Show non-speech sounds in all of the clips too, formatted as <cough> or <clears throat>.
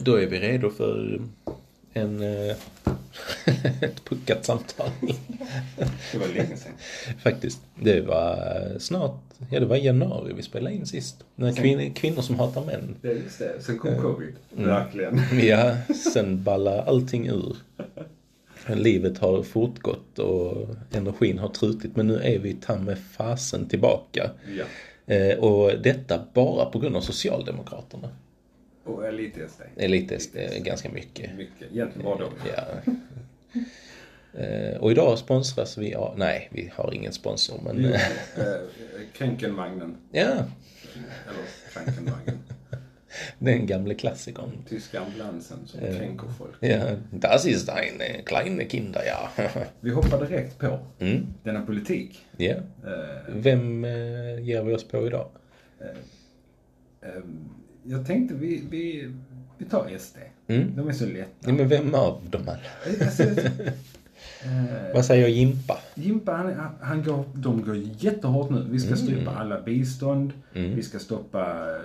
Då är vi redo för en, eh, <laughs> ett puckat samtal. Det var länge sedan. Faktiskt. Det var snart, ja det var i januari vi spelade in sist. När kvin, kvinnor som hatar män. Det är just det. Sen kom covid. Verkligen. <laughs> Ja, sen ballar allting ur. Livet har fortgått och energin har trutit men nu är vi ta med fasen tillbaka. Ja. Eh, och detta bara på grund av Socialdemokraterna. Och Elit-SD. Elit-SD ganska mycket. Mycket. Egentligen de. Ja. Eh, och idag sponsras vi av, nej vi har ingen sponsor men Jo, eh, eh, Kränkenvagnen. ja, Eller Krankenvagnen. den gamla klassikern. Tyska ambulansen som kränker folk. Ja, das ist eine kleine Kinder, ja. <laughs> Vi hoppar direkt på Mm, denna politik. ja. Eh, Vem eh, ger vi oss på idag? eh, jag tänkte vi, vi, vi tar SD. Mm. De är så lätta. Ja, men vem av dem alla? Alltså, <laughs> eh, Vad säger Jimpa? Jimpa, han, han går, de går jättehårt nu. Vi ska strypa alla bistånd. Vi ska stoppa eh,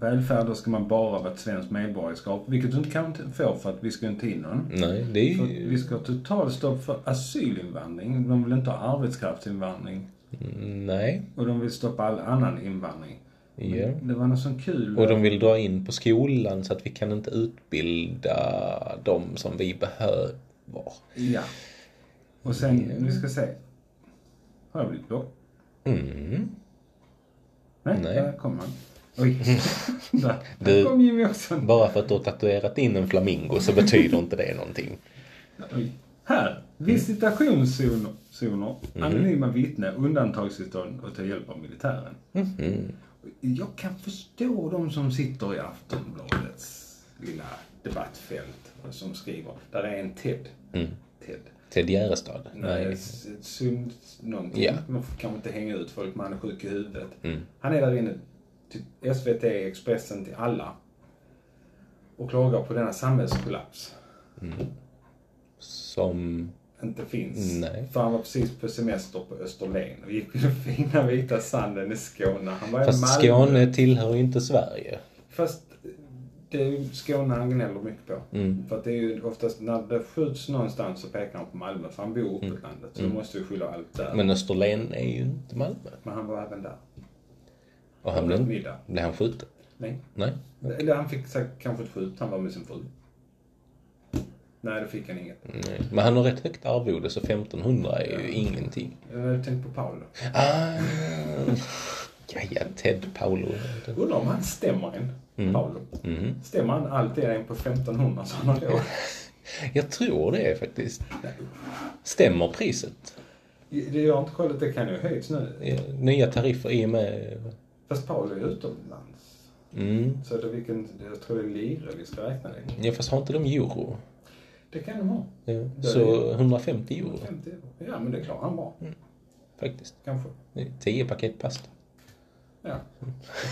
välfärd. Då ska man bara vara ett svenskt medborgarskap. Vilket du inte kan få för att vi ska inte in någon. Nej, det är För vi ska ha totalstopp för asylinvandring. De vill inte ha arbetskraftsinvandring. Mm, Nej. Och de vill stoppa all annan invandring. Ja. Det var något sån kul... Och de vill dra in på skolan så att vi kan inte utbilda dem som vi behöver. Ja. Och sen, vi ska se. Har jag blivit block? Mm. Nej, Nej. där kom han. Oj. <laughs> där, Du- kom Jimmy också. Bara för att du har tatuerat in en flamingo så betyder inte det någonting. Oj. Här. Visitationszoner. Zoner, Mm. Anonyma vittne, undantagstillstånd och ta hjälp av militären. Mhm. Jag kan förstå de som sitter i Aftonbladets lilla debattfält som skriver. Där är en Ted. Mm. Ted. Ted Gärdestad? Nej. Nej. s- Sund någonting. Ja. Man kanske inte hänga ut folk, man är sjuk i huvudet. Mm. Han är där inne till SVT, Expressen, till alla. Och klagar på denna samhällskollaps. Som... Inte finns. Nej. För han var precis på semester på Österlen och gick vid den fina vita sanden i Skåne. Han var i Fast Malmö. Skåne tillhör ju inte Sverige. Fast det är ju Skåne han gnäller mycket på. Mm. För att det är ju oftast när det skjuts någonstans så pekar han på Malmö. För han bor uppe i landet. Så då måste vi skylla allt där. Men, Mm. Men Österlen är ju inte Malmö. han var även där. Och han blev, blev han skjuten? Nej. Nej. Eller han fick kanske ett skjut. Han var med sin fru. Nej, det fick han inget. Nej. Men han har rätt högt arvode så 1500 är ju ingenting. Jag tänkte på Paolo. Ah, ja, ja, Ted Paolo. Undrar om han stämmer en, Paolo. Mhm. Stämmer han alltid en på 1500 så han har råd? <laughs> Jag tror det faktiskt. Stämmer priset? Det jag har inte kollat, det kan ju ha höjts nu. Nya tariffer i och med... Fast Paolo är utomlands. Mm. Så det vilken, jag tror det är lire vi ska räkna det. Ja, fast har inte de euro? Det kan de ha. Ja. Så 150 euro 50 euro. Ja, men det klarar han bra. faktiskt. Kanske. Det är 10 paket pasta. Ja.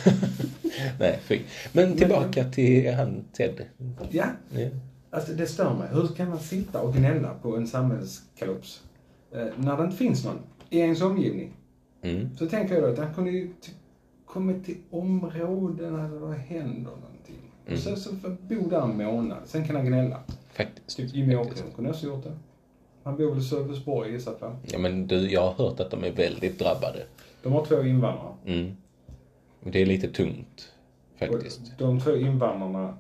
<laughs> Nej, fy. Men tillbaka till han Ted. Ja, Ja. alltså det stör mig. Hur kan man sitta och gnälla på en samhällskalops eh, när det inte finns någon i ens omgivning? Mm. Så tänker jag då att han kunde ju kommit till områden där det händer någonting. Och så, så bo där en månad, sen kan han gnälla. Faktiskt. Typ Jimmy Åkesson kunde också gjort det. Han bor väl i Sölvesborg gissar jag. Ja, men du, jag har hört att de är väldigt drabbade. De har två invandrare. Mm. Det är lite tungt, Och faktiskt. de två invandrarna,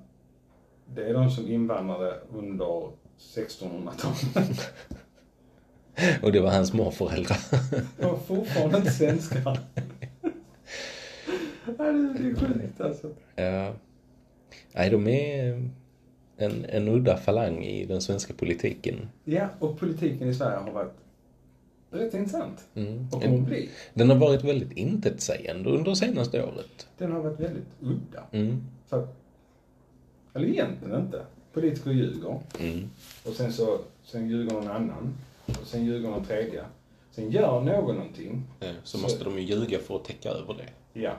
det är de som invandrade under 1600-talet. <laughs> Och det var hans morföräldrar. <laughs> De var fortfarande inte svenskar. Det <laughs> det är sjukt alltså. ja. Nej, de är en, en udda falang i den svenska politiken. Ja, och politiken i Sverige har varit rätt intressant. Mm. Och kommer bli. Den har varit väldigt intetsägande under senaste året. Den har varit väldigt udda. Mm. För att, eller egentligen inte. Politiker ljuger. Mm. Och sen så, sen ljuger någon annan. Och sen ljuger någon tredje. Sen gör någon någonting. Eh, Så Så- måste de ju ljuga för att täcka över det. Ja.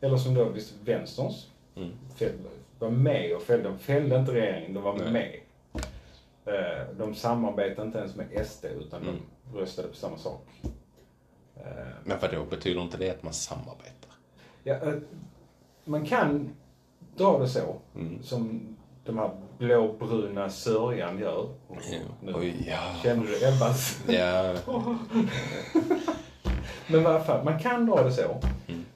Eller som då visst vänsterns. Mm. Fäll, var med och fällde. De fällde inte regeringen, de var Nej. med. Eh, De samarbetade inte ens med SD utan Mm. de röstade på samma sak. Eh, Men vadå, betyder inte det att man samarbetar? Ja, eh, man kan dra det så, Mm. som de här blåbruna sörjan gör. Nu. Oj, ja. Känner du Ebbas? Ja, <laughs> Men i alla fall, man kan dra det så.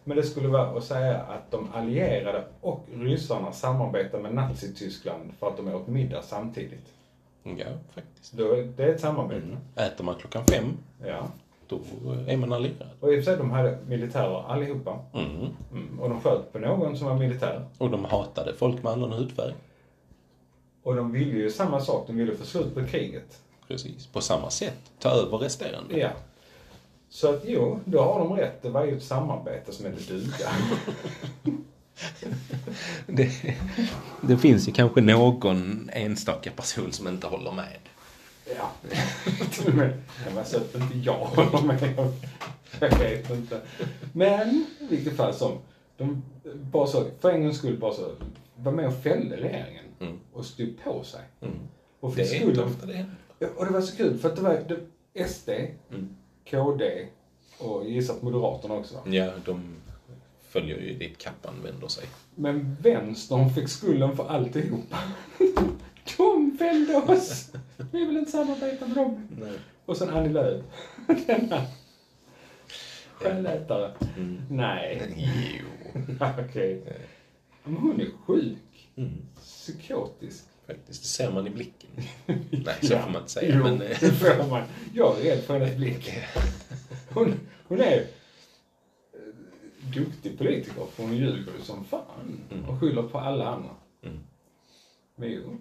Men det skulle vara att säga att de allierade och ryssarna samarbetar med Nazityskland för att de åt middag samtidigt. ja faktiskt. Då, det är ett samarbete. Mm. Äter man klockan fem, Ja. då är man allierad. Och i och för sig, de hade militärer allihopa. Mm. Mm. Och de sköt på någon som var militär. Och de hatade folk med annan hudfärg. Och de ville ju samma sak, de ville få slut på kriget. Precis. På samma sätt. Ta över resterande. Ja. Så att jo, då har de rätt. Det var ju ett samarbete som hette duga. <laughs> Det, det finns ju kanske någon enstaka person som inte håller med. Ja. Det var så att inte jag håller med. Jag vet inte. Men i vilket fall som. De bara så, för en gångs skull bara så, var med och fällde regeringen. Mm. Och stod på sig. Mm. Och Det fick är inte ofta det Och det var så kul för att det var det, SD, Mm. KD och gissat Moderaterna också? Ja, de följer ju dit kappan vänder sig. Men vänstern fick skulden för alltihopa. <laughs> De fällde oss! Vi vill inte samarbeta med dem. Nej. Och sen Annie Lööf. <laughs> Denna själätare. Mm. Nej, Jo. <laughs> okej. Men hon är sjuk. Mm. Psykotisk. Faktiskt, det ser man i blicken. <laughs> Nej, så Ja. får man inte säga. Jo, Men, det eh, får man. Jag är rädd för hennes <laughs> blick. Hon, hon är eh, duktig politiker, för hon ljuger ju som fan. Och skyller på alla andra. Mm. Men jo.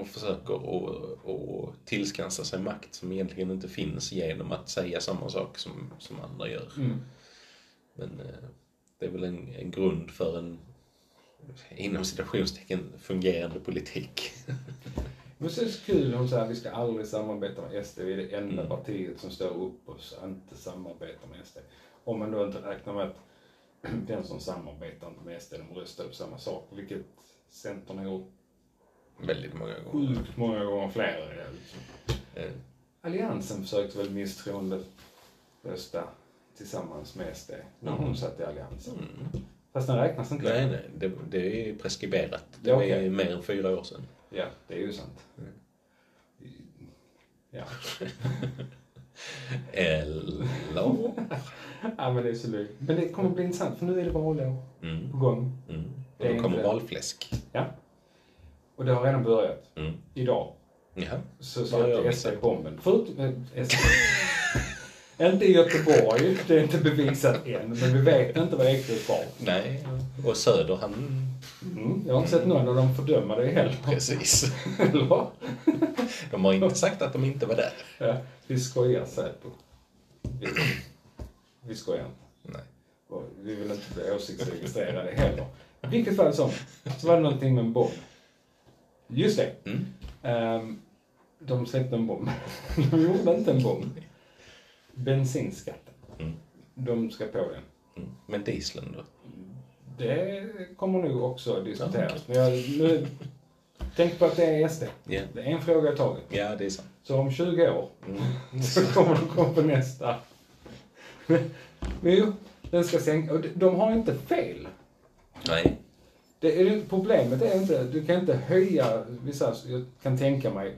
och försöker att, att tillskansa sig makt som egentligen inte finns genom att säga samma sak som, som andra gör. Mm. Men eh, det är väl en, en grund för en inom citationstecken fungerande politik. <laughs> Men så är det så kul, hon säger att vi ska aldrig samarbeta med SD. Vi är det enda Mm. partiet som står upp och inte samarbetar med SD. Om man då inte räknar med att <clears throat> den som samarbetar inte med SD, de röstar på samma sak. Vilket Centern har gjort Väldigt många gånger. sjukt många gånger fler. ja, Liksom. Eh, Alliansen försökte väl misstroende rösta tillsammans med SD när hon satt i Alliansen. Mm. Fast den räknas inte Nej, nej, det, det är preskriberat. Det Ja, okej. ju mer än fyra år sedan. Ja, det är ju sant. Ja. <laughs> Eller? ja, men det är så lugnt. Men det kommer bli intressant för nu är det valår Mm. på gång. Mm. Det är Och då kommer inte- valfläsk. Ja. Och det har redan börjat. Mm. Idag Jaha. så Vad gör släppte vi SD sen? bomben. Förutom eh, SD. <laughs> inte i Göteborg, det är inte bevisat än. Men vi vet inte vad Eklöf var. Nej. Och Söder, han... Mm, jag har inte sett någon av dem fördöma det heller. Precis. <laughs> Eller? De har inte sagt att de inte var där. Ja, vi skojar Säpo. Vi, vi skojar inte. Nej. Och vi vill inte bli åsiktsregistrerade heller. I vilket fall som, så var det någonting med en bomb. Just det. Mm. Ehm, de släppte en bomb. <laughs> De gjorde inte en bomb. Bensinskatten. Mm. De ska på den. Mm. Men dieseln då? Det kommer nog också diskuteras. Ja, Men jag, nu, tänk på att det är SD. Ja. Det är en fråga i taget. Ja, det är sant. Så om 20 år Mm. <laughs> så kommer de komma på nästa. Men jo, den ska sänka. Och de har inte fel. Nej. Det är, problemet är inte, du kan inte höja vissa, jag kan tänka mig,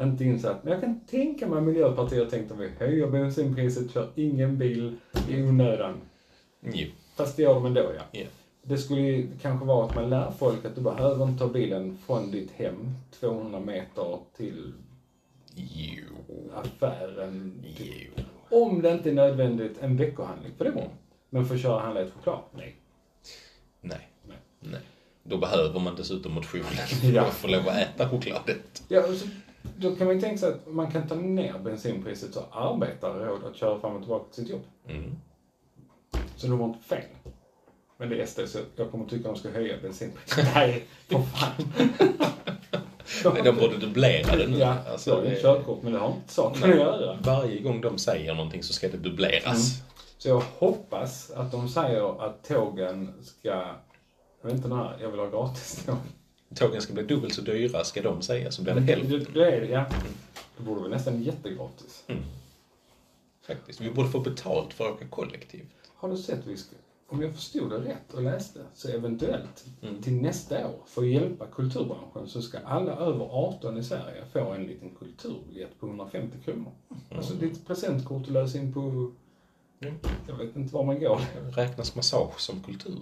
inte insatt, men jag kan tänka mig Miljöpartiet har tänkt att vi höjer bensinpriset, kör ingen bil i onödan. Jo. Fast det gör de ändå ja. Ja. Det skulle ju kanske vara att man lär folk att du behöver inte ta bilen från ditt hem 200 meter till Jo. affären. Jo. Om det inte är nödvändigt en veckohandling, för det var Men för att köra och handla ett choklad? Nej. Nej. Nej. Då behöver man dessutom motionen för att <laughs> få lov att äta chokladet. Ja, så, då kan man ju tänka sig att man kan ta ner bensinpriset så arbetare råd att köra fram och tillbaka till sitt jobb. Mm. Så de har inte fel. Men det är SD, så jag kommer tycka att de ska höja bensinpriset. <laughs> Nej, för fan. Nej, de borde dubblera det nu. Ja, Alltså, jag har det- körkort, men det har inte saken att göra. Varje gång de säger någonting så ska det dubbleras. Så jag hoppas att de säger att tågen ska, jag vet inte när, jag vill ha gratis tåg. Tågen ska bli dubbelt så dyra, ska de säga, så blir det hälften. Det, det är det, ja. Det borde vara nästan jättegratis. Faktiskt. Vi borde få betalt för att åka kollektivt. Har du sett, vi ska, om jag förstod det rätt och läste, så eventuellt Mm. till nästa år, för att hjälpa kulturbranschen, så ska alla över 18 i Sverige få en liten kulturbiljett på 150 kronor. Alltså det är ett presentkort att lösa in på, Mm. jag vet inte var man går. Räknas massage som kultur?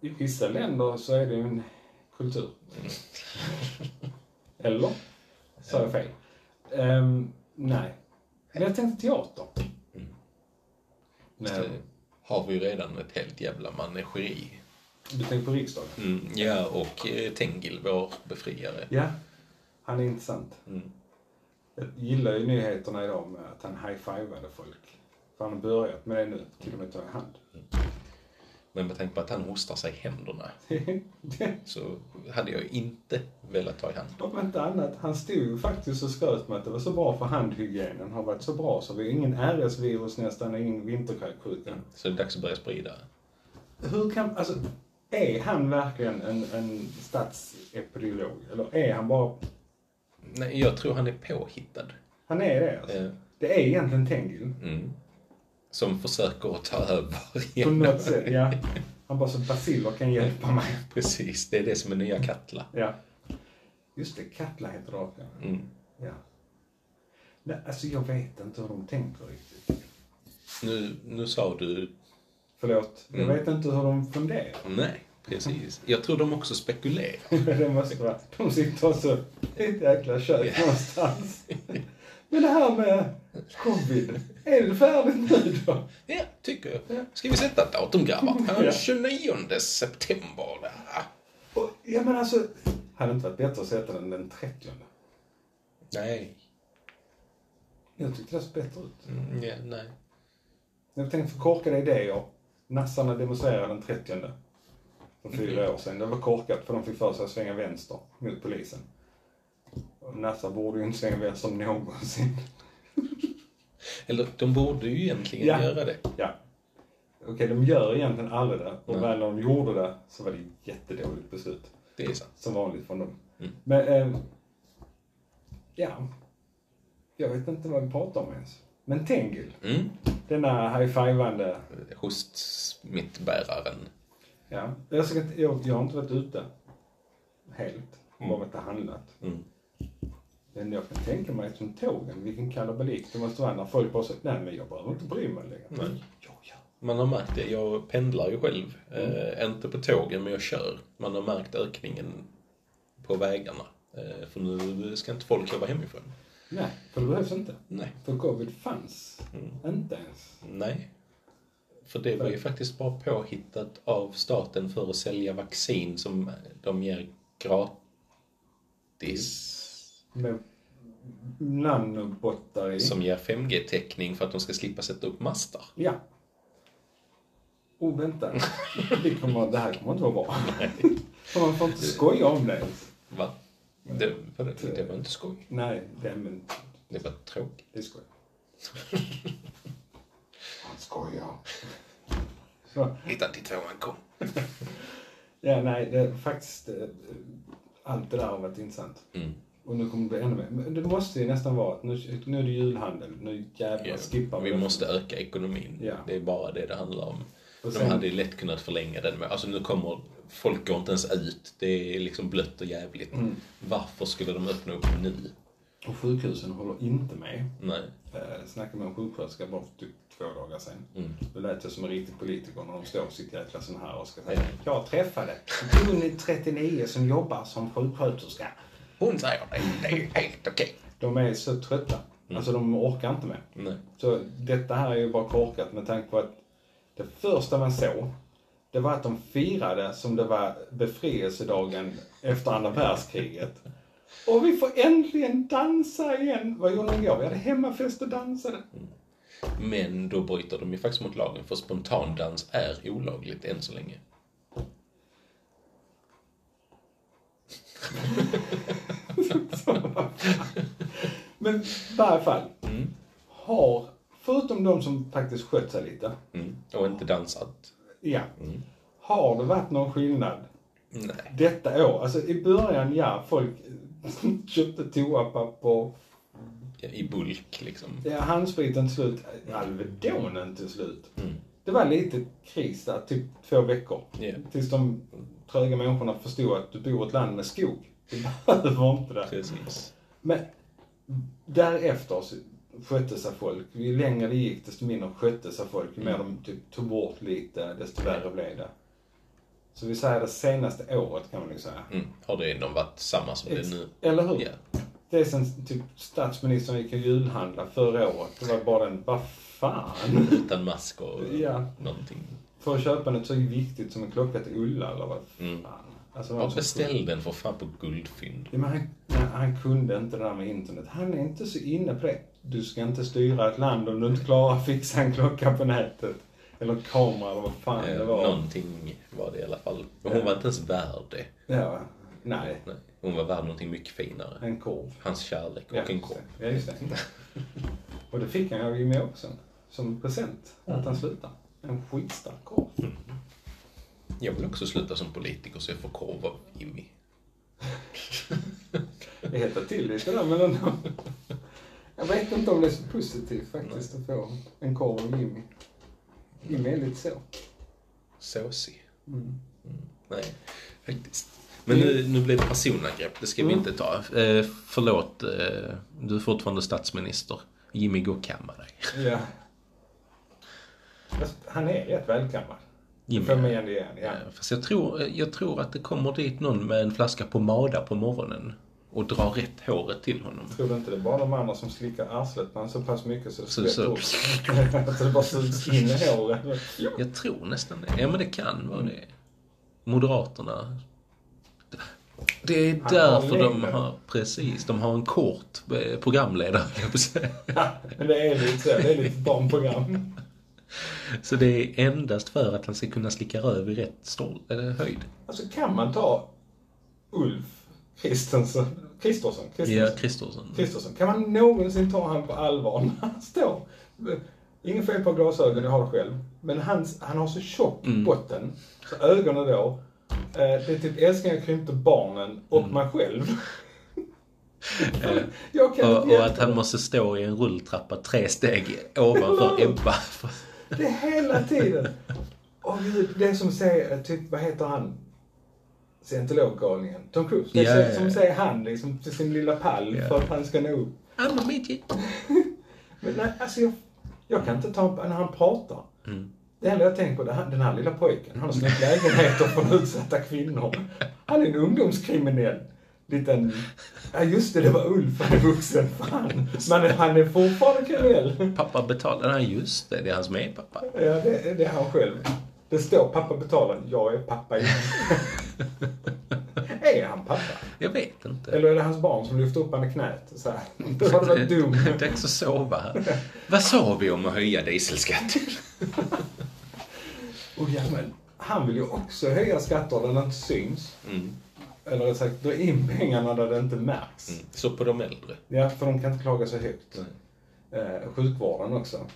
I vissa länder så är det ju en kultur. Eller? Sa jag fel? Ehm, nej. Men jag tänkte teater. Mm. Det har vi ju redan ett helt jävla manegeri. du tänker på riksdagen? Mm, ja, och eh, Tengil, vår befriare. Ja, han är intressant. Mm. Jag gillar ju nyheterna idag med att han high-fivade folk. För han har börjat med det nu, till och med ta i hand. Men med tanke på att han hostar sig i händerna <laughs> så hade jag inte velat ta i hand. Om inte annat, han stod ju faktiskt och skröt med att det var så bra för handhygienen har varit så bra så vi har ingen RS-virus nästan, ingen vinterkräksjuka. Så det är dags att börja sprida. Hur kan, alltså, är han verkligen en, en statsepidemiolog? Eller är han bara, Nej, jag tror han är påhittad. han är det alltså? Eh, Det är egentligen Tengil. Mm. Som försöker att ta över På något sätt, ja. Han bara så Basiller kan hjälpa mig. Precis, det är det som är nya Katla. Ja. Just det, Katla heter draken. Mm. Ja. Nej, alltså jag vet inte hur de tänker riktigt. Nu, nu sa du Förlåt. Jag Mm. vet inte hur de funderar. nej, precis. Jag tror de också spekulerar. <laughs> det måste vara, de sitter så i ett jäkla kök någonstans. Men det här med covid, är det färdigt nu då? Ja, tycker jag. Ska vi sätta ett datum grabbar? Ja. Den 29 september. där. Och, ja men alltså, hade det inte varit bättre att sätta den den 30? Nej. Jag tyckte det såg bättre ut. Mm, ja, nej. Jag tänkte för korkade idéer. Nassarna demonstrerade den 30 för fyra år sedan. Det var korkat för de fick för sig att svänga vänster mot polisen. Och Nassar borde ju inte svänga vänster någonsin. Eller de borde ju egentligen Ja. göra det. Ja. Okej, de gör egentligen aldrig det. Och väl när de gjorde det så var det ett jättedåligt beslut. Det är sant. Som vanligt från dem. Mm. Men, eh, ja. Jag vet inte vad vi pratar om ens. Men Tengil, Mm. denna high-fivande Hostsmittbäraren. Ja, jag, ska, inte- jag, jag har inte varit ute helt. Mm. Bara varit och handlat. Mm. Men jag kan tänka mig som tågen, vilken kalabalik det måste vara när folk bara säger nej men jag behöver inte bry mig längre. Nej. Ja. Man har märkt det. Jag pendlar ju själv. Mm. Eh, inte på tågen, men jag kör. Man har märkt ökningen på vägarna. Eh, för nu ska inte folk jobba hemifrån. Nej, för det behövs inte. Nej. För covid fanns Mm. inte ens. Nej. För det var ju faktiskt bara påhittat av staten för att sälja vaccin som de ger gratis. Med nanobottar i. Som ger 5G-täckning för att de ska slippa sätta upp mastar. Ja. Oh, vänta. <laughs> Det, kommer, det här kommer inte vara bra. För man får inte skoja om det. Va? Det, det, det var inte skoj. Nej, det, men, Det var tråkigt. det är skoj. <laughs> Han skojar. Så. Till tvåan kom. <laughs> Ja, nej, det är faktiskt... eh, Allt det där har varit intressant. Mm. Och nu kommer det bli ännu mer. Men det måste ju nästan vara att nu, nu är det julhandel. Nu jävlar Ja, skippar vi det. måste öka ekonomin. Ja. Det är bara det det handlar om. Och De sen- hade ju lätt kunnat förlänga den med, alltså nu kommer, folk går inte ens ut. Det är liksom blött och jävligt. Mm. Varför skulle de öppna upp nu? Och sjukhusen håller inte med. Nej. Eh, snackade med en sjuksköterska bara för typ två dagar sedan. Mm. Då lät jag som en riktig politiker när de står sitt jäkla sån här och ska Ja. säga Jag träffade hon 39 som jobbar som sjuksköterska. Hon säger det, det är helt okej. De är så trötta. Alltså de orkar inte med. Nej. Så detta här är ju bara korkat med tanke på att det första man såg, det var att de firade som det var befrielsedagen efter andra världskriget. Och vi får äntligen dansa igen! Vad gjorde de igår? Vi hade hemmafest och dansade. Men då bryter de ju faktiskt mot lagen, för spontandans är olagligt än så länge. <laughs> Men i varje fall, Mm. har, förutom de som faktiskt skött sig lite, Mm. Och inte dansat. ja, Mm. har det varit någon skillnad Nej. detta år? Alltså i början, ja, folk <laughs> köpte toapapper, Ja, I bulk liksom. Ja, handspriten till slut, Alvedonen till slut. Mm. det var lite kris där, typ två veckor. Ja. Tills de tröga människorna förstod att du bor i ett land med skog. <laughs> Du behöver inte det. Precis. Men därefter så skötte sig folk. Ju längre det gick desto mindre skötte sig folk. Ju mer de typ tog bort lite desto värre blev det. Så vi säger det senaste året kan man ju säga. Mm. Har det nog varit samma som det är nu? Eller hur? Ja. Det är sen typ statsministern gick och julhandla förra året. Det var bara den, vad fan. Utan mask och Ja. någonting. För att köpa något så viktigt som en klocka till Ulla eller vad Mm. fan. Alltså, Ja, vad som- beställ den för fan på guldfynd. Ja, men han, han kunde inte det där med internet. Han är inte så inne på det. Du ska inte styra ett land om du inte klarar att fixa en klocka på nätet. Eller kamera eller vad fan det Eh, var. Någonting var det i alla fall. Men hon var inte ens värd det. Ja, nej. Nej. Hon var värd någonting mycket finare. En korv. Hans kärlek och Ja, en korv. Ja, just det. <laughs> Och det fick han av Jimmie Åkesson. Som present. Att han slutade. En skitstark korv. Jag vill också sluta som politiker så jag får korv av Jimmy. <laughs> Det hettar till lite där men ändå. Jag vet inte om det är så positivt faktiskt att få en korv av Jimmy. Jimmy är lite så. Såsig. Mm. Nej, faktiskt. Men nu, nu blir det personangrepp, det ska vi Mm. inte ta. Eh, förlåt, eh, du är fortfarande statsminister. Jimmy, gå och kamma dig. Ja. Fast han är rätt välkammad. Jimmy. För mig igen igen, ja. Fast jag tror, jag tror att det kommer dit någon med en flaska pomada på morgonen och drar rätt håret till honom. Tror du inte det är bara de andra som slickar arslet man så pass mycket så det Så- så-? <laughs> Att det bara sugs in i håret. Jag tror nästan det. Ja, men det kan vara det. Moderaterna. Det är därför de har, precis, de har en kort eh, programledare, höll jag säga. Ja, <laughs> men det är lite så. Det är lite barnprogram. Så det är endast för att han ska kunna slicka röv i rätt stål, eller höjd. Alltså kan man ta Ulf Kristensson, Kristersson, Ja, Kristersson, Kristersson. Kristersson. Kan man någonsin ta han på allvar när <laughs> han står? Ingen fel på glasögon, jag har det själv. Men hans, han har så tjock Mm. botten, så ögonen då. Eh, det är typ älsklingar krympte barnen och Mm. mig själv. Eh, Och, och att han måste stå i en rulltrappa tre steg ovanför Ebba. <laughs> Det är hela tiden. Gud, det är som säger, typ, vad heter han? Scientologgalningen. Tom Cruise. Det är Ja, så- ja, som säger han liksom till sin lilla pall Ja. för att han ska nå upp. I'm a midget. <laughs> Men nej, alltså jag, jag kan inte ta när han pratar. Mm. Det enda jag tänker på, det här, den här lilla pojken, han har snott lägenheter från utsatta kvinnor. Han är en ungdomskriminell. Liten... Ja just det, det var Ulf, han är vuxen. Fan. Men han är fortfarande kriminell. Pappa betalar. Nej, just det. Det är hans medpappa. Ja, det, det är han själv. Det står pappa betalar, jag är pappa igen. är han pappa? Jag vet inte. Eller är det hans barn som lyfter upp honom i knät? Så här. Det. Det är dags att sova här. Vad sa vi om att höja dieselskatten? Och ja, men han vill ju också höja skatter där det inte syns. Mm. Eller rätt sagt, dra in pengarna där det inte märks. Mm. Så på de äldre. Ja, för de kan inte klaga så högt. Eh, sjukvården också.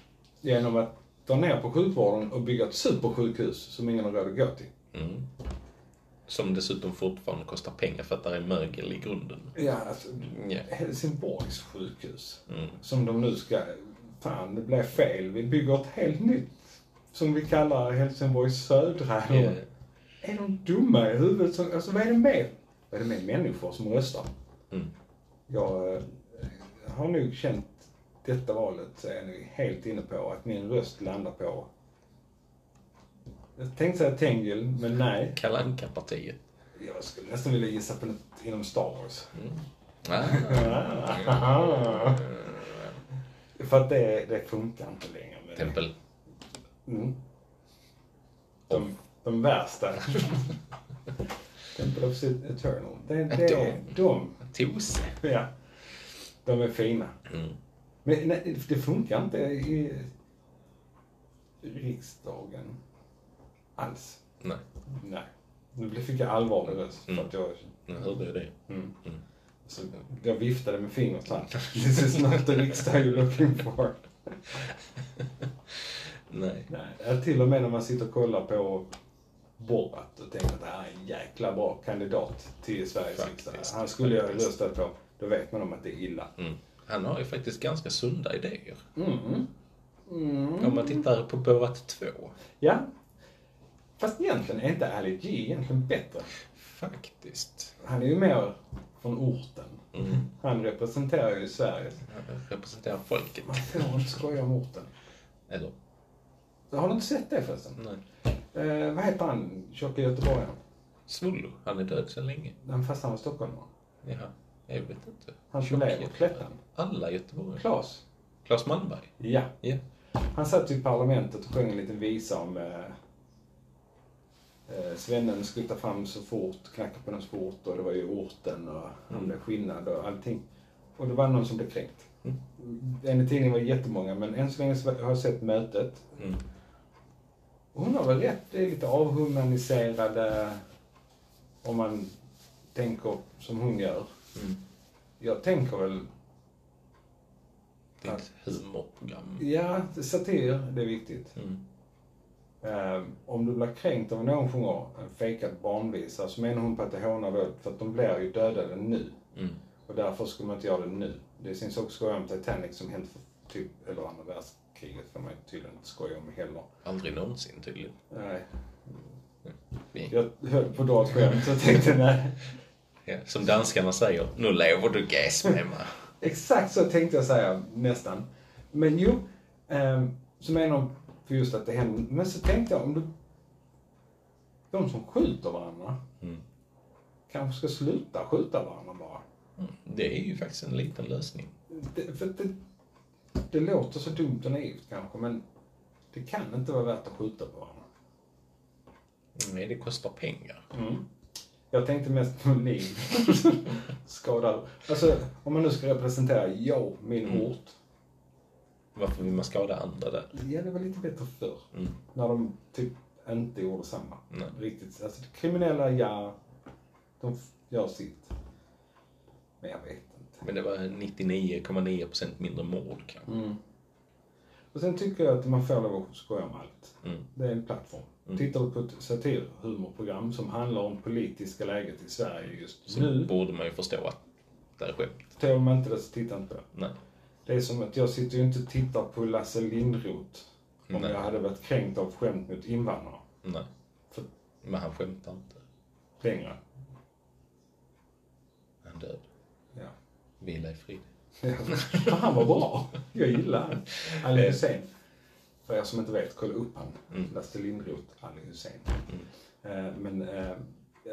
Genom att dra ner på sjukvården och bygga ett supersjukhus som ingen har råd att gå till. Mm. Som dessutom fortfarande kostar pengar för att det är mögel i grunden. Ja, alltså, Ja. Helsingborgs sjukhus. Mm. Som de nu ska, fan det blev fel. Vi bygger ett helt nytt som vi kallar Helsingborgs södra. Ja. Är de dumma i huvudet? Så- Alltså vad är det med, vad är det med människor som röstar? Mm. Jag eh, har nog känt detta valet så är jag helt inne på att min röst landar på jag tänkte säga Tengil, men nej. Kalle Anka-partiet. Jag skulle nästan vilja gissa på något inom Star Wars. Ah. <laughs> För att det, det funkar inte längre. Tempel. Mm. De, de värsta. <laughs> Temple of Eternal. Det, det är de. Tose. Ja. De är fina. Mm. Men nej, det funkar inte i riksdagen alls. Nej, Nej. Nu fick jag allvarlig röst för Mm. att jag... nu hörde jag det. Mm. Mm. Så jag viftade med fingret här. This is not the riksdag you're looking for. <laughs> Nej. Nej, till och med när man sitter och kollar på Borat och tänker att det här är en jäkla bra kandidat till Sveriges riksdag. Han skulle jag ha röstat på. Då vet man om att det är illa. Mm. Han har ju faktiskt ganska sunda idéer. Mm. Mm. Om man tittar på Borat 2. Ja. Fast egentligen är inte Ali G egentligen bättre. Faktiskt. Han är ju mer från orten. Mm. Han representerar ju Sverige. Han representerar folket. Man får inte skoja om orten. Eller? Har du inte sett det förresten? Nej. Eh, vad heter han, tjocka göteborgaren? Svullo. Han är död sedan länge. Han fast han var stockholmare. Jaha. Jag vet inte. Han som lever Klättan. Alla göteborgare. Klas. Claes Malmberg. Ja. Ja. Han satt i parlamentet och sjöng en liten visa om eh, eh, svennen skuttar fram så fort, knackar på den så fort och det var ju orten och han Mm. blev skinnad och allting. Och det var någon som blev kränkt. Mm. Enligt tidningen var det jättemånga men än så länge har jag sett mötet. Mm. Och hon har väl rätt, det är lite avhumaniserade om man tänker som hon gör. Mm. Jag tänker väl, Det är ett humorprogram. ja, satir, det är viktigt. Mm. Eh, om du blir kränkt av någon sjunger en fejkad barnvisa så menar hon på att det hånar då, för att de blir ju dödade nu. Mm. Och därför skulle man inte göra det nu. Det finns också skoja om Titanic som hänt för typ, eller andra världskriget får man ju tydligen inte skoja om heller. Aldrig någonsin tydligen. Nej. Vi- Jag höll på att dra ett skämt så jag tänkte nej. Ja, som danskarna säger, nu lever du gas med mig. <laughs> Exakt så tänkte jag säga, nästan. Men jo, eh, så menar de för just att det händer. Men så tänkte jag om du, de som skjuter varandra Mm. kanske ska sluta skjuta varandra bara. Mm. Det är ju faktiskt en liten lösning. Det, för det, det låter så dumt och naivt kanske, men det kan inte vara värt att skjuta på varandra. Nej, det kostar pengar. Mm. Jag tänkte mest på liv. <laughs> Skadar. Alltså, om man nu ska representera jag, min Mm. ort. Varför vill man skada andra där? Ja, det var lite bättre förr. Mm. När de typ inte gjorde samma. Nej. Riktigt. Alltså, kriminella, ja. De gör sitt. Men jag vet. Men det var 99,9% mindre mord kanske. Mm. Och sen tycker jag att man får lov att skoja om allt. Mm. Det är en plattform. Mm. Tittar du på ett satirhumorprogram som handlar om politiska läget i Sverige just Så nu. borde man ju förstå att det är skämt. Tål man inte det så titta inte på det. Nej. Det är som att jag sitter ju inte och tittar på Lasse Lindroth om Nej. jag hade varit kränkt av skämt mot invandrare. Nej. För- Men han skämtar inte. Längre. Han död. Vila i frid. Ja, han var bra. Jag gillar han. Ali Eh. Hussein. För er som inte vet, kolla upp han. Mm. Lasse Lindroth, Ali Hussein. Eh, men, eh,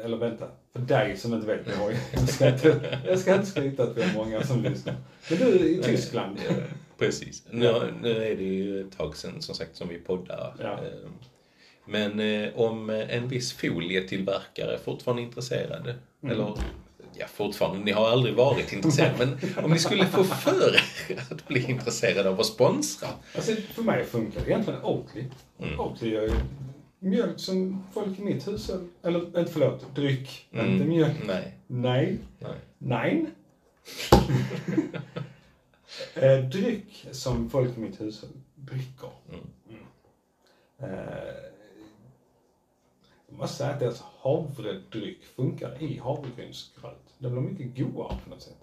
eller vänta. För dig som inte vet, jag, ska inte, jag ska inte skryta att vi har många som lyssnar. Men du är i Tyskland. Ja, precis. Nu, nu är det ju ett tag sedan som sagt som vi poddar. Ja. Men eh, om en viss folietillverkare är fortfarande intresserade, Mm. eller ja, fortfarande, ni har aldrig varit intresserade, men om ni skulle få för er att bli intresserade av att sponsra. Alltså, för mig funkar det egentligen Oatly. Mm. Oatly ju mjölk som folk i mitt hushåll, eller inte förlåt, dryck, Mm. inte mjölk. Nej, Nej. nej. Nej. <laughs> eh, dryck som folk i mitt hushåll dricker. Mm. Eh, jag måste säga att deras havredryck funkar i havregrynsgröt. Det blir mycket godare på något sätt.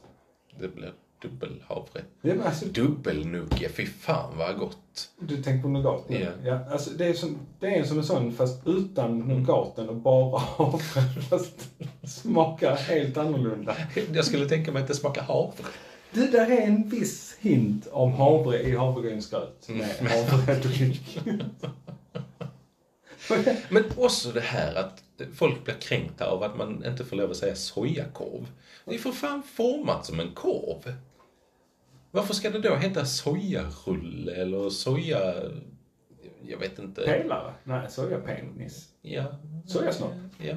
Det blir dubbelhavre. Är, alltså, Dubbelnugge, fy fan vad gott. du tänker på nougat nu? Ja. ja alltså, det, är som, det är som en sån fast utan nougaten och bara <laughs> havre. Fast smakar helt annorlunda. Jag skulle tänka mig att det smakar havre. Det där är en viss hint av havre i havregrynsgröt med havredryck. <laughs> Men också det här att folk blir kränkta av att man inte får lov att säga sojakorv. Det är för fan format som en korv. Varför ska det då heta sojarulle eller soja... Jag vet inte. Pelare? Nej, sojapenis. Ja. Sojasnopp? Ja.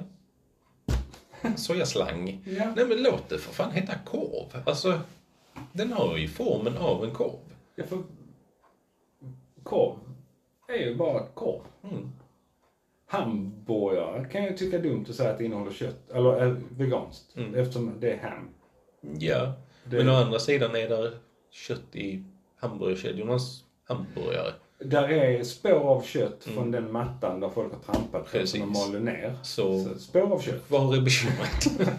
Sojaslang. Ja. Nej men låt det för fan heta korv. Alltså, den har ju formen av en korv. ja för korv är ju bara korv. Mm. Hamburgare kan jag tycka är dumt att säga att det innehåller kött, eller är veganskt, Mm. eftersom det är ham. Ja. Det- Men å andra sidan är det kött i hamburgerkedjornas hamburgare. Där är spår av kött Mm. från den mattan där folk har trampat på som de malde ner. Så Så spår av kött. var är bekymret? <laughs>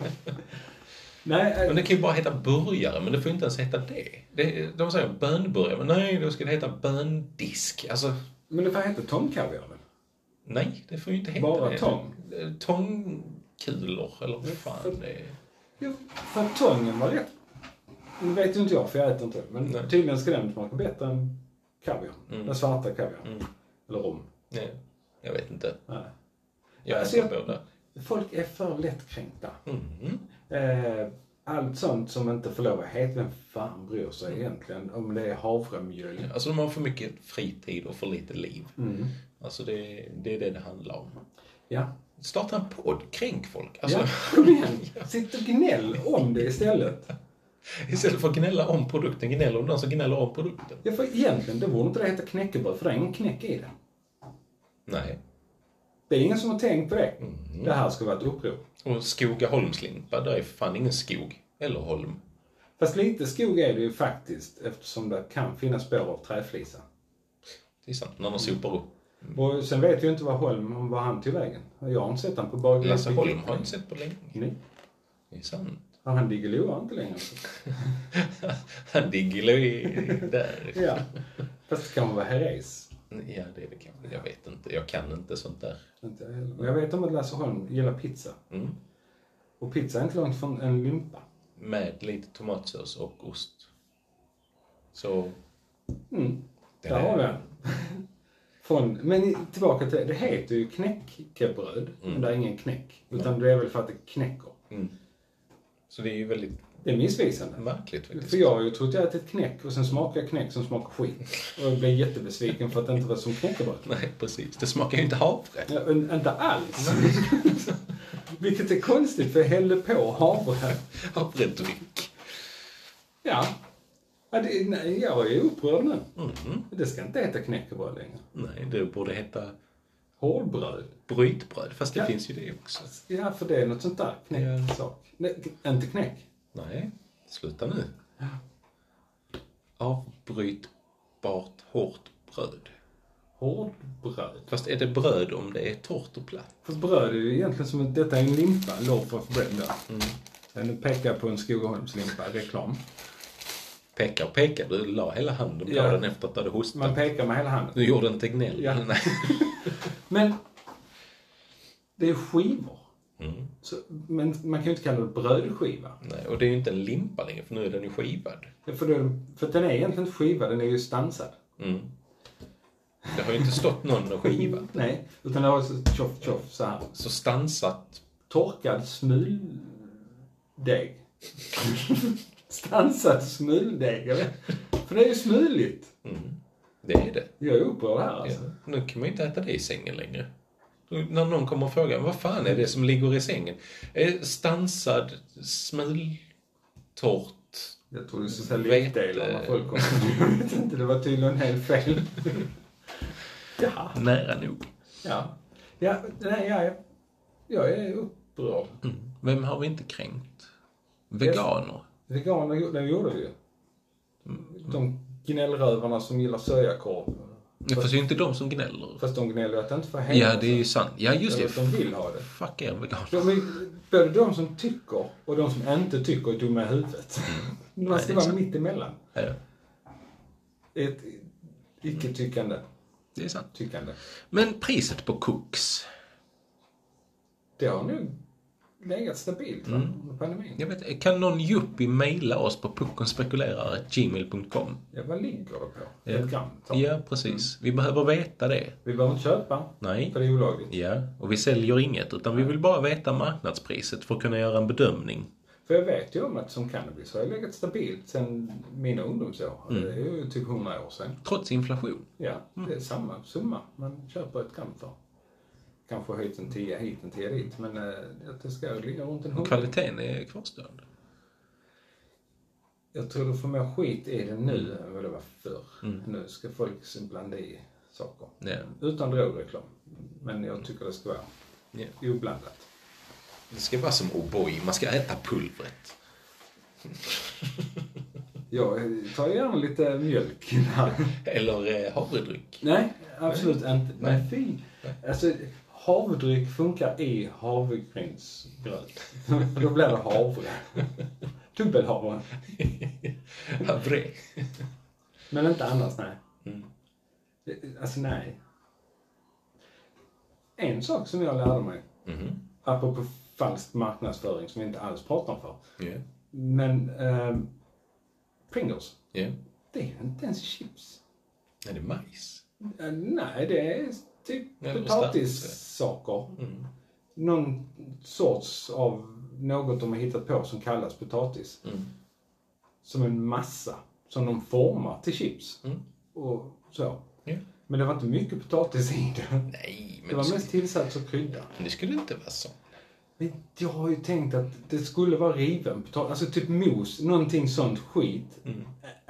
Nej, Men eh, det kan ju bara heta burgare, men det får inte ens heta det. det de säger bönburgare, men nej, då ska det heta böndisk. Alltså, men det får heta tångkaviar väl? Nej, det får ju inte heta Bara det. tång? Eh, Tångkulor, eller vad fan det är. Jo, för tången var rätt. Nu vet ju inte jag, för jag äter inte. Men Nej. tydligen ska den smaka bättre än kaviar. Mm. Den svarta kaviar. Mm. Eller rom. Nej, jag vet inte. Nej. Jag Alltså, äter båda. Folk är för lättkränkta. Mm. Eh, allt sånt som inte får lov att heta, vem fan bryr sig egentligen om det är havremjöl? Alltså de har för mycket fritid och för lite liv. Mm. Alltså det, det är det det handlar om. Ja. Starta en podd, kränk folk. Alltså, ja, <laughs> kom igen. Sitt och gnäll om det istället. <laughs> Istället för att gnälla om produkten, gnäller om den som gnäller om produkten. Ja, för egentligen, det borde inte det heta knäckebröd, för det är ingen knäck i det. Nej. Det är ingen som har tänkt på det. Mm. Det här ska vara ett uppror. Och Skogaholmslimpa, där är fan ingen skog. Eller holm. Fast lite skog är det ju faktiskt, eftersom det kan finnas spår av träflisa. Det är sant, när de sopar upp. Och sen vet ju inte vad Holm, vad han tog vägen. Jag har inte sett han på bageriet. Lasse Holm har jag inte sett på länge. Nej. Det är sant. Har han Diggiloo inte längre? Han <laughs> Diggilo är där. <laughs> Ja. Fast det kan vara Herreys. Ja, det är det kanske. Jag vet inte. Jag kan inte sånt där. Inte jag heller. Men jag vet om att Lasse Holm gillar pizza. Mm. Och pizza är inte långt från en limpa. Med lite tomatsås och ost. Så... Mm. Där är- har vi den. Från, men tillbaka till, det heter ju knäckebröd, men det är ingen knäck. Utan det är väl för att det knäcker. Mm. Så det är ju väldigt Det är missvisande. märkligt faktiskt. För jag har ju trott jag ätit knäck och sen smakade jag knäck som smakar skit. Och jag blev jättebesviken för att det inte var som knäckebröd. Nej, precis. Det smakar ju inte havre. Ja, inte alls. <laughs> Vilket är konstigt för jag hällde på havre. Havredryck. Ja. Ja det, nej, jag är upprörd nu. Mm. Det ska inte heta knäckebröd längre. Nej, det borde heta Hårdbröd. brytbröd. Fast det Ja. finns ju det också. Ja, för det är något sånt där knäcksak. Nej, inte knäck. Nej, sluta nu. Avbrytbart hårt bröd. Hårdbröd. Fast är det bröd om det är torrt och platt? För bröd är ju egentligen som att detta är en limpa, loaf of bread. Mm. Ja, Nu pekar jag på en Skogaholmslimpa, reklam. Pekar och pekar. Du la hela handen på Ja. den efter att du hade hostat. Man pekar med hela handen. Du gjorde inte gnäll. Ja. <laughs> Men det är skivor. Mm. Så, men man kan ju inte kalla det brödskiva. Nej. Och det är ju inte en limpa längre, för nu är den ju skivad. Ja, För, det, för den är egentligen inte skivad, den är ju stansad. Mm. Det har ju inte stått någon och skivat. <laughs> Nej, utan det har så tjoff tjoff så här. Så stansat. Torkad smuldeg. <laughs> Stansad smuldeg, jag. För det är ju smuligt. Mm. Det är det. Jag är upprörd här alltså. Ja. Nu kan man ju inte äta det i sängen längre. När någon kommer och frågar, vad fan är det som ligger i sängen? Stansad, smultorrt. Jag tror du skulle säga Vete. lekdelar när folk kom. Jag vet inte, det var tydligen helt fel. ja, Nära nog. ja. Ja, nej, ja, ja. Jag är upprörd. Mm. Vem har vi inte kränkt? Veganer. Veganer, det gjorde vi ju. De gnällrövarna som gillar sojakorv. Ja, fast det är ju inte de som gnäller. Fast de gnäller ju att det inte får heta Ja, det är ju sant. Ja, just det. de vill ha det. Fuck er veganer. De är, både de som tycker och de som inte tycker är dumma i huvudet. <laughs> Man ska Mm. Det är vara mitt emellan. Ja, Ett icke-tyckande det är sant. tyckande. Men priset på Cooks. Det har nog legat stabilt va? Mm. under pandemin. Jag vet, kan någon yuppie mejla oss på puckonspekulerar.gmail.com? Ja, vad ligger det på? Ja. Ett gram? Ja, precis. Vi behöver veta det. Vi behöver inte köpa, Nej. för det är olagligt. Ja, och vi säljer inget, utan vi vill bara veta marknadspriset för att kunna göra en bedömning. För jag vet ju om att som cannabis har legat stabilt sedan mina ungdomsår. Mm. Det är ju typ 100 år sedan. Trots inflation. Ja, det är samma summa man köper ett gram för. Kanske höjt en 10 hit, en 10 dit, men eh, att det ska ligga runt en 100. Kvaliteten är kvarstående. Jag tror du får mer skit i det nu än vad det var förr. Mm. Nu ska folk blanda i saker. Ja. Utan drogreklam. Men jag tycker det ska vara Ja. oblandat. Det ska vara som O'boy, man ska äta pulvret. <laughs> Jag tar gärna lite mjölk. Eller eh, havredryck. Nej, absolut inte. Nej. Nej, fy. Alltså, havredryck funkar i havregrynsgröt. Då blir det havre. Dubbelhavre. Havre. Men inte annars, nej. Mm. Alltså, nej. En sak som jag lärde mig, Mhm. apropå falsk marknadsföring som vi inte alls pratar om för. Ja. Men eh, Pringles, Ja. det är inte ens chips. Är det majs? Eh, nej, det är typ potatissaker. Mm. Någon sorts av något de har hittat på som kallas potatis. Mm. Som en massa som de formar till chips. Mm. Och så. Ja. Men det var inte mycket potatis i det. Nej, men Det var det, mest tillsats och krydda. men det skulle inte vara så. Men jag har ju tänkt att det skulle vara riven potatis, alltså typ mos, någonting sånt skit. Mm.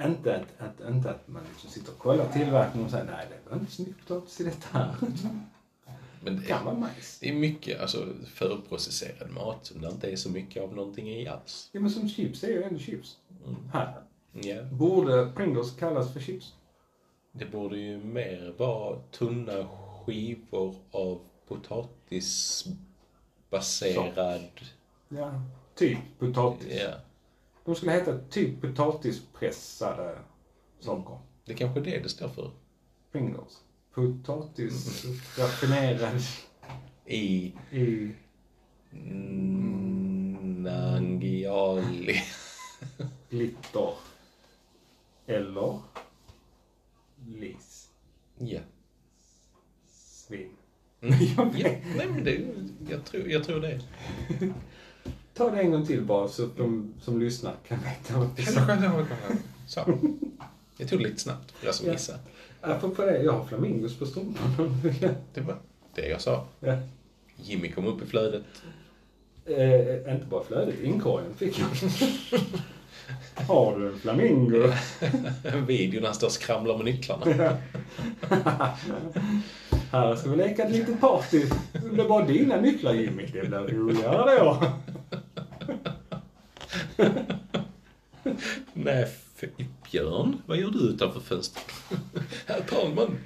Inte att, att, inte att man liksom sitter och kollar tillverkningen och säger nej det var inte så mycket potatis i detta här. <laughs> Men Det kan är, vara majs. det är mycket alltså, förprocesserad mat som det inte är så mycket av någonting i alls. Ja men som chips, är ju ändå chips. Mm. Här. Ja. Borde Pringles kallas för chips? Det borde ju mer vara tunna skivor av potatisbaserad... Ja. Typ potatis. Ja. De skulle heta typ potatispressade saker. Det är kanske är det det står för. Pringles. Potatis raffinerad I i... Nangiali. glitter. Eller lis. Ja. Svin. Mm. Ja. Nej, men det, jag, tror, jag tror det. <laughs> Ta det en gång till bara så att de som lyssnar kan veta vad vi sa. Så. Jag tog det lite snabbt för jag som Ja. gissade. Apropå det, jag har flamingos på strumpan. <laughs> Det var det jag sa. ja. Jimmy kom upp i flödet. eh, inte bara flödet, inkorgen fick jag. <laughs> har du en flamingo? En video när han står och skramlar med nycklarna. Här ska vi leka ett litet party. Det blir bara dina nycklar Jimmy. Det blir roligare då. Nej, Björn, vad gör du utanför fönstret? Herr talman.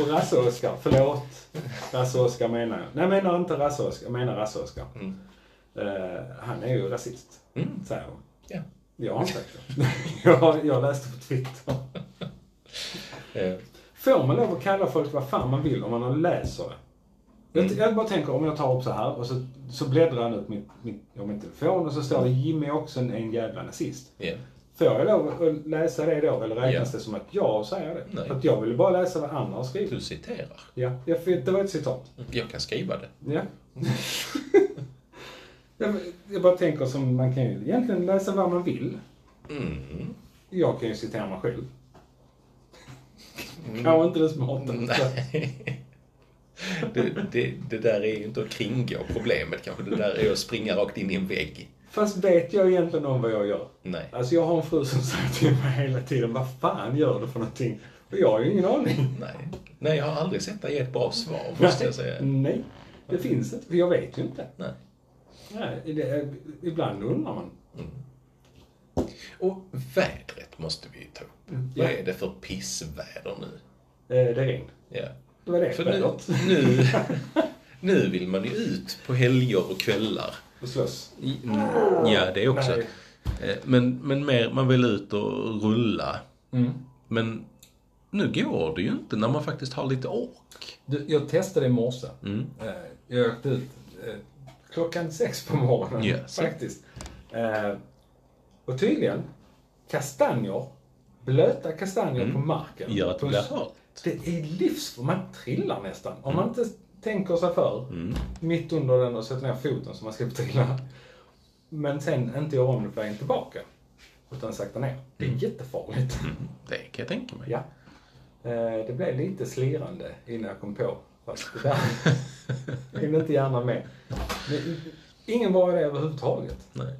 Och Rasse-Oskar, förlåt. Rasse-Oskar menar jag. Nej, menar inte Rasse-Oskar, menar Rasse-Oskar. Mm. Eh, han är ju rasist, Mm. säger hon. Ja. Jag har inte sagt det. <laughs> jag, jag läste på Twitter. Får man lov att kalla folk vad fan man vill om man läser det? Jag, Mm. jag bara tänker om jag tar upp så här och så, så bläddrar han ut min, min, min telefon och så står det Jimmy också en, en jävla nazist. ja. Får jag lov att läsa det då eller räknas Ja. det som att jag säger det? Nej. För att jag ville bara läsa vad andra har skrivit. Du citerar. Ja, jag, det var ett citat. Jag kan skriva det. Ja. <laughs> jag, jag bara tänker som man kan ju egentligen läsa vad man vill. Mm. Jag kan ju citera mig själv. Mm. Kanske inte det smartaste. <laughs> Nej. Det, det, det där är ju inte att kringgå problemet kanske. Det där är att springa rakt in i en vägg. Fast vet jag egentligen om vad jag gör? Nej. Alltså jag har en fru som säger till mig hela tiden, vad fan gör du för någonting? Och jag har ju ingen aning. Nej. Nej, jag har aldrig sett dig ge ett bra svar, måste jag säga. Nej, det finns inte, för jag vet ju inte. Nej. Nej, det, ibland undrar man. Och vädret måste vi ju ta upp. Mm. Vad är det för pissväder nu? Eh, Det är regn. Ja. Det var det För nu, vädret. nu, <laughs> nu vill man ju ut på helger och kvällar. Och slåss. Ja, det också. Nej. Eh, Men, men mer, man vill ut och rulla. Mm. Men nu går det ju inte när man faktiskt har lite ork. Du, jag testade i morse. Mm. Eh, Jag åkte ut klockan sex på morgonen så. faktiskt. Och tydligen, kastanjer, blöta kastanjer Mm. på marken. Gör att det blir halt. Det är livs... Man trillar nästan. Om man inte tänker sig för Mm. mitt under den och sätter ner foten så man ska trilla. Men sen inte göra om det på vägen tillbaka. Utan sakta ner. Det är jättefarligt. Mm. Det kan jag tänka mig. Ja. Eh, Det blev lite slirande innan jag kom på. Fast det där <laughs> är inte gärna med. Men ingen bra idé överhuvudtaget. Nej.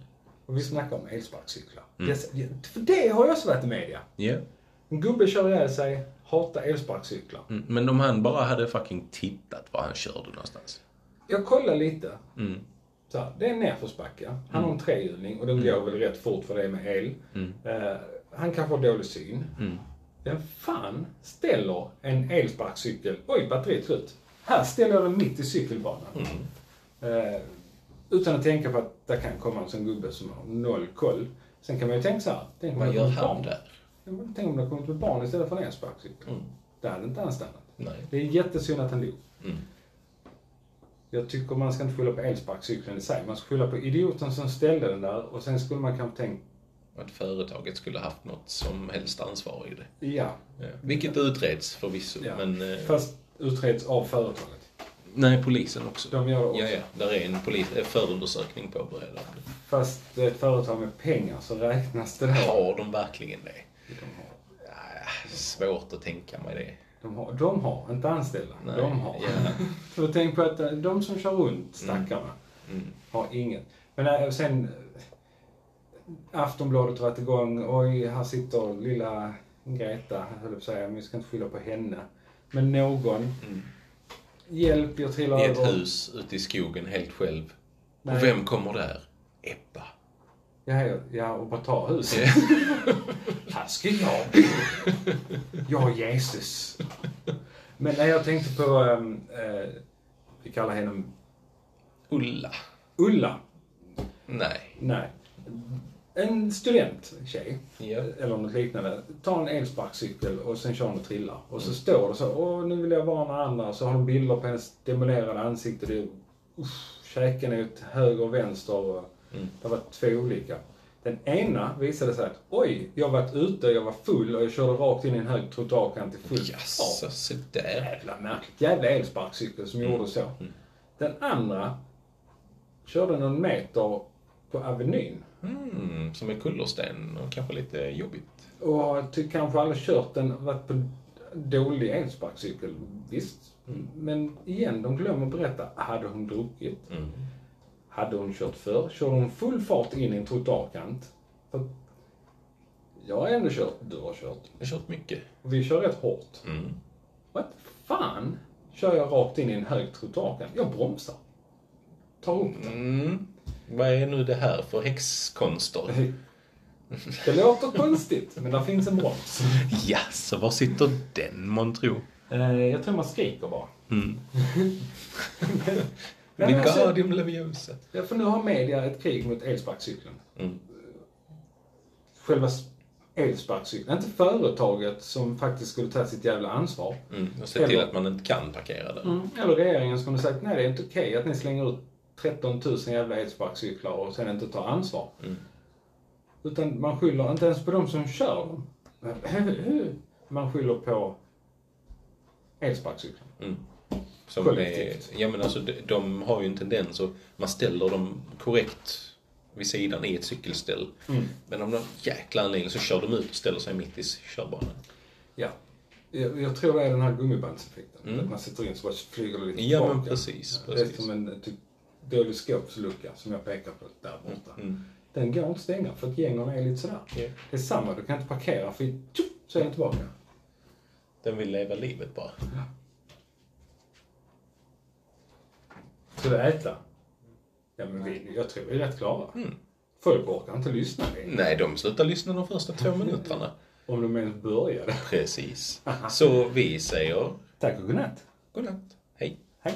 Och vi snackar om elsparkcyklar. Mm. Det- För det har jag också varit i media. Ja. En gubbe kör ihjäl sig, hatar elsparkcyklar. Mm. Men om han bara hade fucking tittat var han körde någonstans. Jag kollar lite. Mm. Så här, det är en nedförsbacke. Han har en trehjuling och den går väl rätt fort för det är med el. Mm. Eh, han kanske har dålig syn. Mm. Vem fan ställer en elsparkcykel... Oj, batteriet slut. Här ställer jag den mitt i cykelbanan. Mm. Eh, utan att tänka på att det kan komma en sån gubbe som har noll koll. Sen kan man ju tänka så här. Tänk Vad gör han där? Tänk om det kommit ett barn istället för en elsparkcykel. Mm. Det hade inte han stannat. Nej. Det är jättesynd att han dog. Mm. Jag tycker man ska inte skylla på elsparkcykeln i sig. Man ska skylla på idioten som ställde den där och sen skulle man kanske tänkt, Att företaget skulle haft något som helst ansvar i det. ja. Ja. Vilket utreds förvisso, ja. men... Eh, Fast utreds av företaget. Nej, polisen också. De gör det också. Ja, ja. Där är en polis, eh, förundersökning påbörjad. Fast det är ett företag med pengar så räknas det då. Har de verkligen det? De har, Ja, svårt att tänka mig det. de har, de har inte anställda. Nej, De har. ja. <laughs> För tänk på att eh, de som kör runt, stackarna, Mm. har inget. Men äh, sen, eh, Aftonbladet har varit igång. Oj, här sitter lilla Greta, höll jag på att säga, men vi ska inte skylla på henne. Men någon. Mm. Hjälp, jag trillar I ett över. hus ute i skogen helt själv. Nej. Och vem kommer där? Ebba. Ja, ja, ja, och bara ta huset. Ja. <laughs> Här ska jag bo. Jag Jesus. Men när jag tänkte på, ähm, äh, vi kallar henne Ulla. Ulla. Nej. Nej. En studenttjej, Ja. eller något liknande, tar en elsparkcykel och sen kör hon och trillar. Och så står det så, åh nu vill jag varna andra. Så har de bilder på hennes demolerade ansikte. Det är, usch, käken är åt höger och vänster. Och Mm. Det var två olika. Den ena visade sig att, oj, jag var ute, jag var full och jag körde rakt in i en hög trottoarkant i full Jaså, se där. Jävla märkligt. Jävla elsparkcykel som gjorde så. Den andra körde någon meter på Avenyn. Mm, som är kullersten och kanske lite jobbigt. Och har kanske aldrig kört den, varit på dålig elsparkcykel. Visst. Men igen, de glömmer berätta. Hade hon druckit? Mm. Hade hon kört för? Körde hon full fart in i en trottoarkant? För jag har ändå kört, du har kört. Jag har kört mycket. Och vi kör rätt hårt. Mm. Vad fan kör jag rakt in i en hög trottoarkant? Jag bromsar. Tar upp den. Mm. Vad är nu det här för häxkonster? Det låter konstigt, men där finns en broms. Ja, så var sitter den månntro? Eh, jag tror man skriker bara. Mm. <laughs> Men alltså, Wingardium Leviosa. ja, för nu har media ett krig mot elsparkcykeln. Mm. Själva elsparkcykeln. Inte företaget som faktiskt skulle ta sitt jävla ansvar. Mm. Och se till att man inte kan parkera där. Eller regeringen som har sagt nej det är inte okej att ni slänger ut 13 000 jävla elsparkcyklar och sen inte tar ansvar. Mm. Utan man skyller inte ens på de som kör dem. Man skyller på elsparkcyklarna. Mm. Som Kollektivt. Är, ja men alltså de, de har ju en tendens att man ställer dem korrekt vid sidan i ett cykelställ. Mm. Men av någon jäkla anledning så kör de ut och ställer sig mitt i körbanan. Ja. Jag, jag tror det är den här gummibandseffekten. Mm. Att man sätter in så bara flyger det lite Ja tillbaka. men precis. Det är precis. som en typ dålig skåpslucka som jag pekar på där borta. Mm. Den går inte att stänga för att gängen är lite sådär. Ja. Det är samma, du kan inte parkera för tjup, så är den tillbaka. Den vill leva livet bara. Ska du äta? Ja men vi, jag tror vi är rätt klara. Mm. Folk orkar inte lyssna längre. Nej, de slutar lyssna de första två <laughs> minuterna. Om de ens började. Precis. <laughs> Så vi säger Tack och godnatt. godnatt. Hej. Hej.